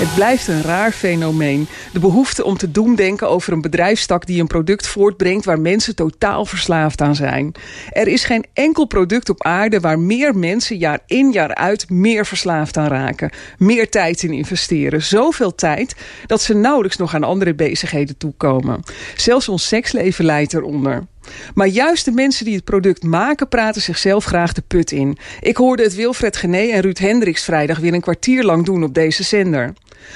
Het blijft een raar fenomeen. De behoefte om te doemdenken over een bedrijfstak die een product voortbrengt waar mensen totaal verslaafd aan zijn. Er is geen enkel product op aarde waar meer mensen jaar in jaar uit meer verslaafd aan raken. Meer tijd in investeren. Zoveel tijd dat ze nauwelijks nog aan andere bezigheden toekomen. Zelfs ons seksleven leidt eronder. Maar juist de mensen die het product maken praten zichzelf graag de put in. Ik hoorde het Wilfred Gené en Ruud Hendricks vrijdag weer een kwartier lang doen op deze zender.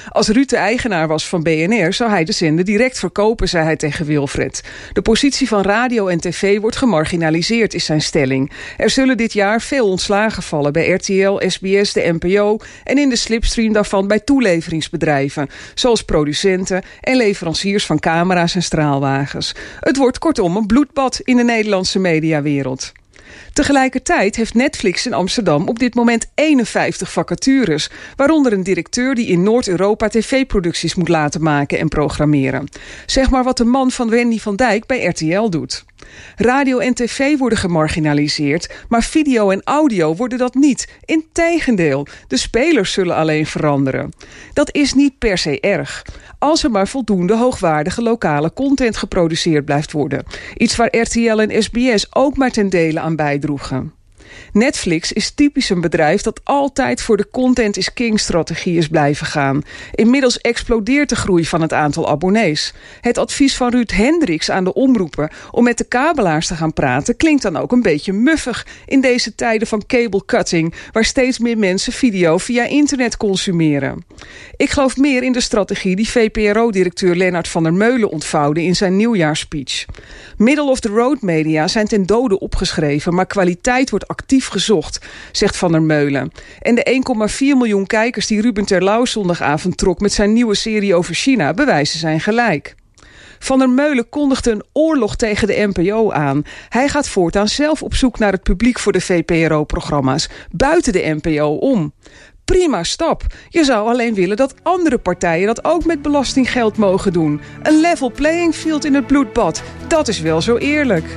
Als Ruud de eigenaar was van BNR, zou hij de zender direct verkopen, zei hij tegen Wilfred. De positie van radio en tv wordt gemarginaliseerd, is zijn stelling. Er zullen dit jaar veel ontslagen vallen bij RTL, SBS, de NPO en in de slipstream daarvan bij toeleveringsbedrijven, zoals producenten en leveranciers van camera's en straalwagens. Het wordt kortom een bloedbad in de Nederlandse mediawereld. Tegelijkertijd heeft Netflix in Amsterdam op dit moment 51 vacatures, waaronder een directeur die in Noord-Europa tv-producties moet laten maken en programmeren. Zeg maar wat de man van Wendy van Dijk bij RTL doet. Radio en tv worden gemarginaliseerd, maar video en audio worden dat niet. Integendeel, de spelers zullen alleen veranderen. Dat is niet per se erg, als er maar voldoende hoogwaardige lokale content geproduceerd blijft worden. Iets waar RTL en SBS ook maar ten dele aan bijdroegen. Netflix is typisch een bedrijf dat altijd voor de content is king strategie is blijven gaan. Inmiddels explodeert de groei van het aantal abonnees. Het advies van Ruud Hendricks aan de omroepen om met de kabelaars te gaan praten klinkt dan ook een beetje muffig in deze tijden van cable cutting, waar steeds meer mensen video via internet consumeren. Ik geloof meer in de strategie die VPRO-directeur Lennart van der Meulen ontvouwde in zijn nieuwjaarspeech. Middle of the road media zijn ten dode opgeschreven, maar kwaliteit wordt actief gezocht, zegt Van der Meulen. En de 1,4 miljoen kijkers die Ruben Terlouw zondagavond trok met zijn nieuwe serie over China bewijzen zijn gelijk. Van der Meulen kondigde een oorlog tegen de NPO aan. Hij gaat voortaan zelf op zoek naar het publiek voor de VPRO-programma's, buiten de NPO om. Prima stap. Je zou alleen willen dat andere partijen dat ook met belastinggeld mogen doen. Een level playing field in het bloedbad. Dat is wel zo eerlijk.